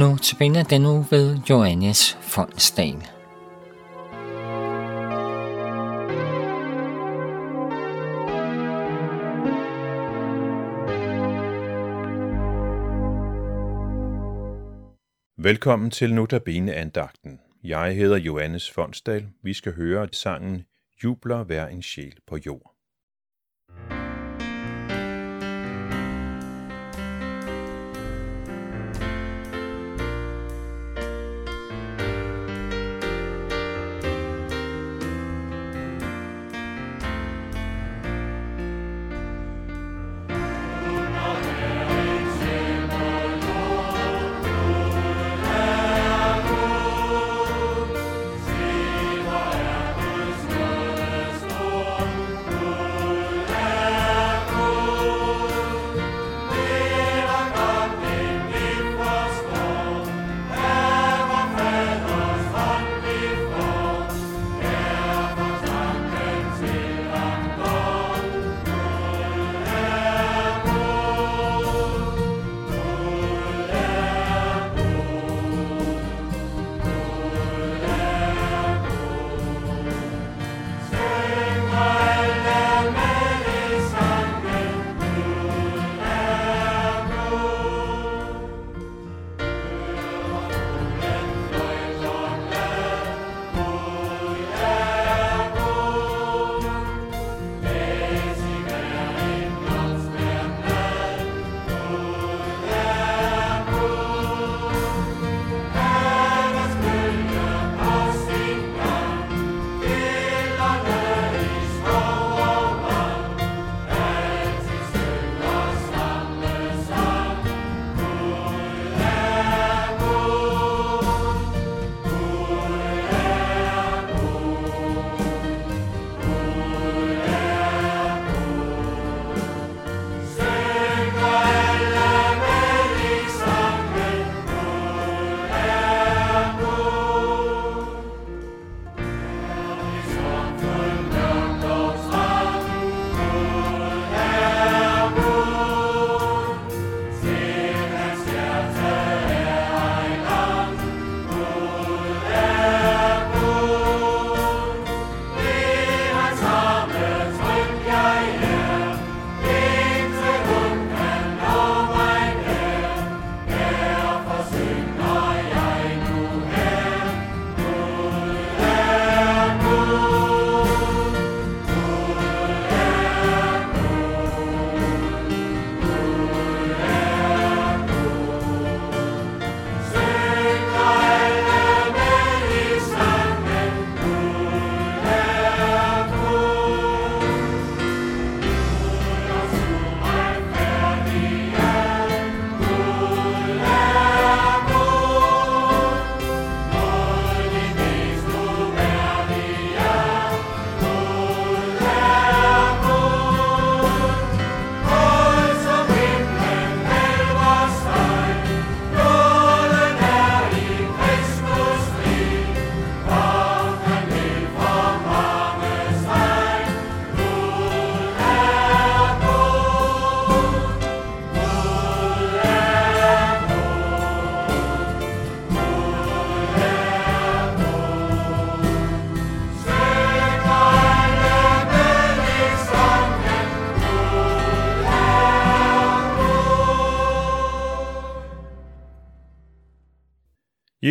Nu tilbage den nu ved Johannes Fondsdal. Velkommen til Notabene andagten. Jeg hedder Johannes Fondsdal. Vi skal høre sangen Jubler hver en sjæl på jord.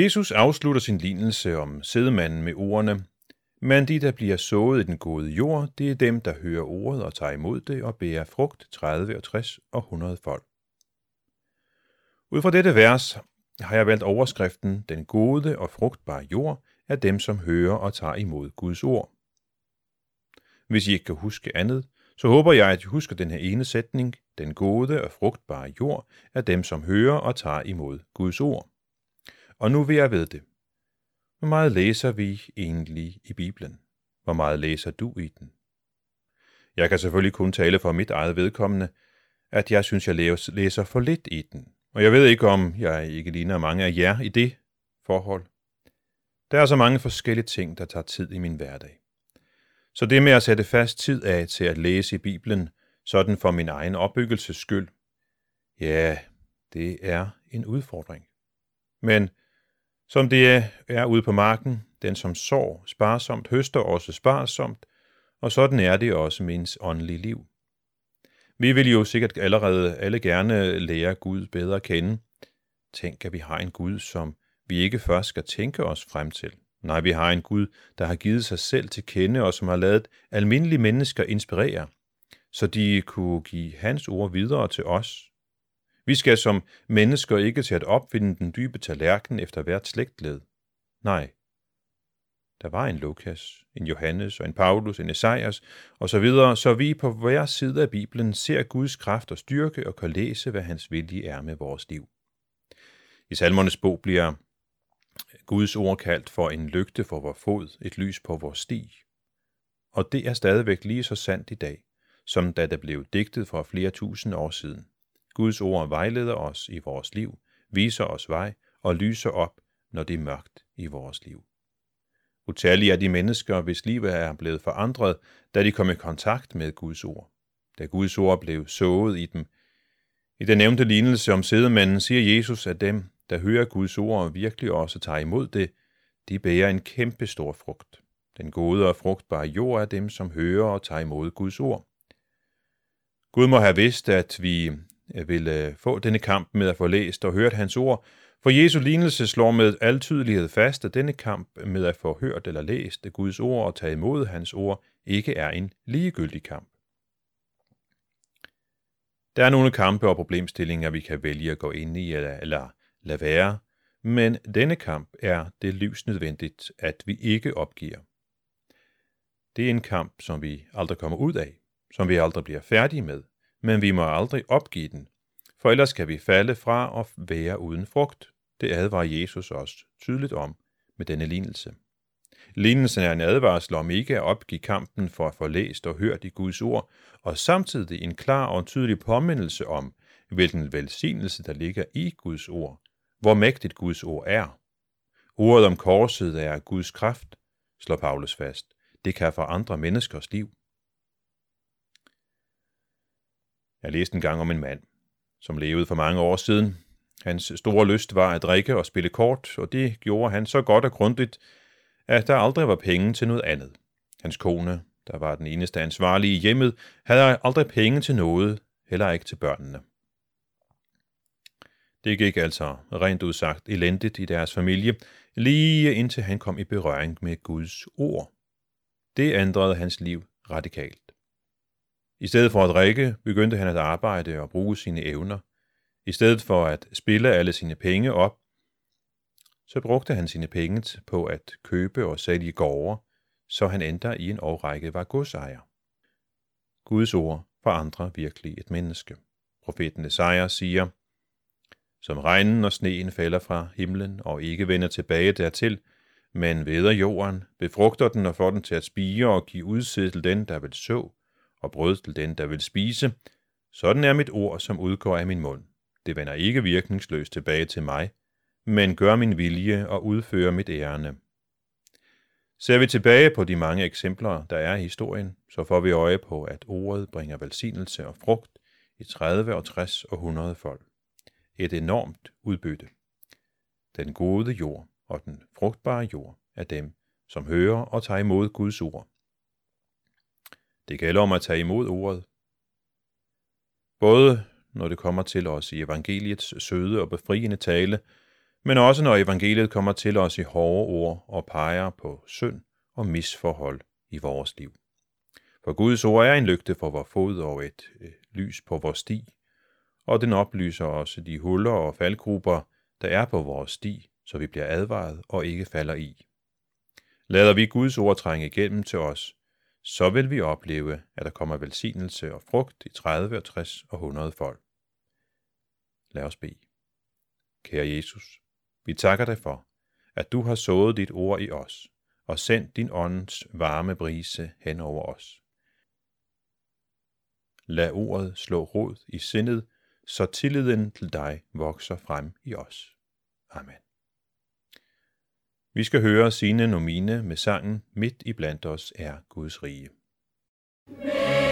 Jesus afslutter sin lignelse om sædemanden med ordene, men de, der bliver sået i den gode jord, det er dem, der hører ordet og tager imod det og bærer frugt 30 og 60 og 100 folk. Ud fra dette vers har jeg valgt overskriften Den gode og frugtbare jord er dem, som hører og tager imod Guds ord. Hvis I ikke kan huske andet, så håber jeg, at I husker den her ene sætning, Den gode og frugtbare jord er dem, som hører og tager imod Guds ord. Og nu vil jeg ved det. Hvor meget læser vi egentlig i Bibelen? Hvor meget læser du i den? Jeg kan selvfølgelig kun tale for mit eget vedkommende, at jeg synes, jeg læser for lidt i den. Og jeg ved ikke, om jeg ikke ligner mange af jer i det forhold. Der er så mange forskellige ting, der tager tid i min hverdag. Så det med at sætte fast tid af til at læse i Bibelen, sådan for min egen opbyggelses skyld, ja, det er en udfordring. Men som det er ude på marken, den som sår sparsomt, høster også sparsomt, og sådan er det også med ens åndelige liv. Vi vil jo sikkert allerede alle gerne lære Gud bedre at kende. Tænk, at vi har en Gud, som vi ikke først skal tænke os frem til. Nej, vi har en Gud, der har givet sig selv til kende, og som har lavet almindelige mennesker inspirere, så de kunne give hans ord videre til os. Vi skal som mennesker ikke til at opfinde den dybe tallerken efter hvert slægtled. Nej, der var en Lukas, en Johannes og en Paulus, en Esajas og så videre, så vi på hver side af Bibelen ser Guds kraft og styrke og kan læse, hvad hans vilje er med vores liv. I salmernes bog bliver Guds ord kaldt for en lygte for vores fod, et lys på vores sti. Og det er stadigvæk lige så sandt i dag, som da det blev digtet for flere tusind år siden. Guds ord vejleder os i vores liv, viser os vej og lyser op, når det er mørkt i vores liv. Utallige er de mennesker, hvis liv er blevet forandret, da de kom i kontakt med Guds ord. Da Guds ord blev sået i dem. I den nævnte lignelse om sædemanden siger Jesus, at dem, der hører Guds ord og virkelig også tager imod det, de bærer en kæmpe stor frugt. Den gode og frugtbare jord er dem, som hører og tager imod Guds ord. Gud må have vidst, at vi ville øh, få denne kamp med at få læst og hørt hans ord, for Jesu lignelse slår med al tydelighed fast, at denne kamp med at få hørt eller læst Guds ord og tage imod hans ord ikke er en ligegyldig kamp. Der er nogle kampe og problemstillinger, vi kan vælge at gå ind i eller, eller lade være, men denne kamp er det livsnødvendigt, at vi ikke opgiver. Det er en kamp, som vi aldrig kommer ud af, som vi aldrig bliver færdige med, men vi må aldrig opgive den, for ellers kan vi falde fra og være uden frugt. Det advarer Jesus os tydeligt om med denne lignelse. Lignelsen er en advarsel om ikke at opgive kampen for at få læst og hørt i Guds ord, og samtidig en klar og tydelig påmindelse om, hvilken velsignelse der ligger i Guds ord, hvor mægtigt Guds ord er. Ordet om korset er Guds kraft, slår Paulus fast. Det kan forandre menneskers liv. Jeg læste en gang om en mand, som levede for mange år siden. Hans store lyst var at drikke og spille kort, og det gjorde han så godt og grundigt, at der aldrig var penge til noget andet. Hans kone, der var den eneste ansvarlige i hjemmet, havde aldrig penge til noget, heller ikke til børnene. Det gik altså rent udsagt elendigt i deres familie, lige indtil han kom i berøring med Guds ord. Det ændrede hans liv radikalt. I stedet for at drikke, begyndte han at arbejde og bruge sine evner. I stedet for at spille alle sine penge op, så brugte han sine penge på at købe og sælge gårde, så han endte i en årrække var godsejer. Guds ord forandrer virkelig et menneske. Profeten Esajas siger, som regnen og sneen falder fra himlen og ikke vender tilbage dertil, men veder jorden, befrugter den og får den til at spire og give udsæt til den, der vil så, og brød til den, der vil spise. Sådan er mit ord, som udgår af min mund. Det vender ikke virkningsløst tilbage til mig, men gør min vilje og udfører mit ærende. Ser vi tilbage på de mange eksempler, der er i historien, så får vi øje på, at ordet bringer velsignelse og frugt i 30 og 60 og 100 folk. Et enormt udbytte. Den gode jord og den frugtbare jord er dem, som hører og tager imod Guds ord. Det gælder om at tage imod ordet. Både når det kommer til os i evangeliets søde og befriende tale, men også når evangeliet kommer til os i hårde ord og peger på synd og misforhold i vores liv. For Guds ord er en lygte for vores fod og et øh, lys på vores sti, og den oplyser også de huller og faldgrupper, der er på vores sti, så vi bliver advaret og ikke falder i. Lader vi Guds ord trænge igennem til os, så vil vi opleve, at der kommer velsignelse og frugt i 30 og 60 og 100 folk. Lad os bede. Kære Jesus, vi takker dig for, at du har sået dit ord i os og sendt din åndens varme brise hen over os. Lad ordet slå rod i sindet, så tilliden til dig vokser frem i os. Amen. Vi skal høre sine nomine med sangen Midt i blandt os er Guds rige. Midt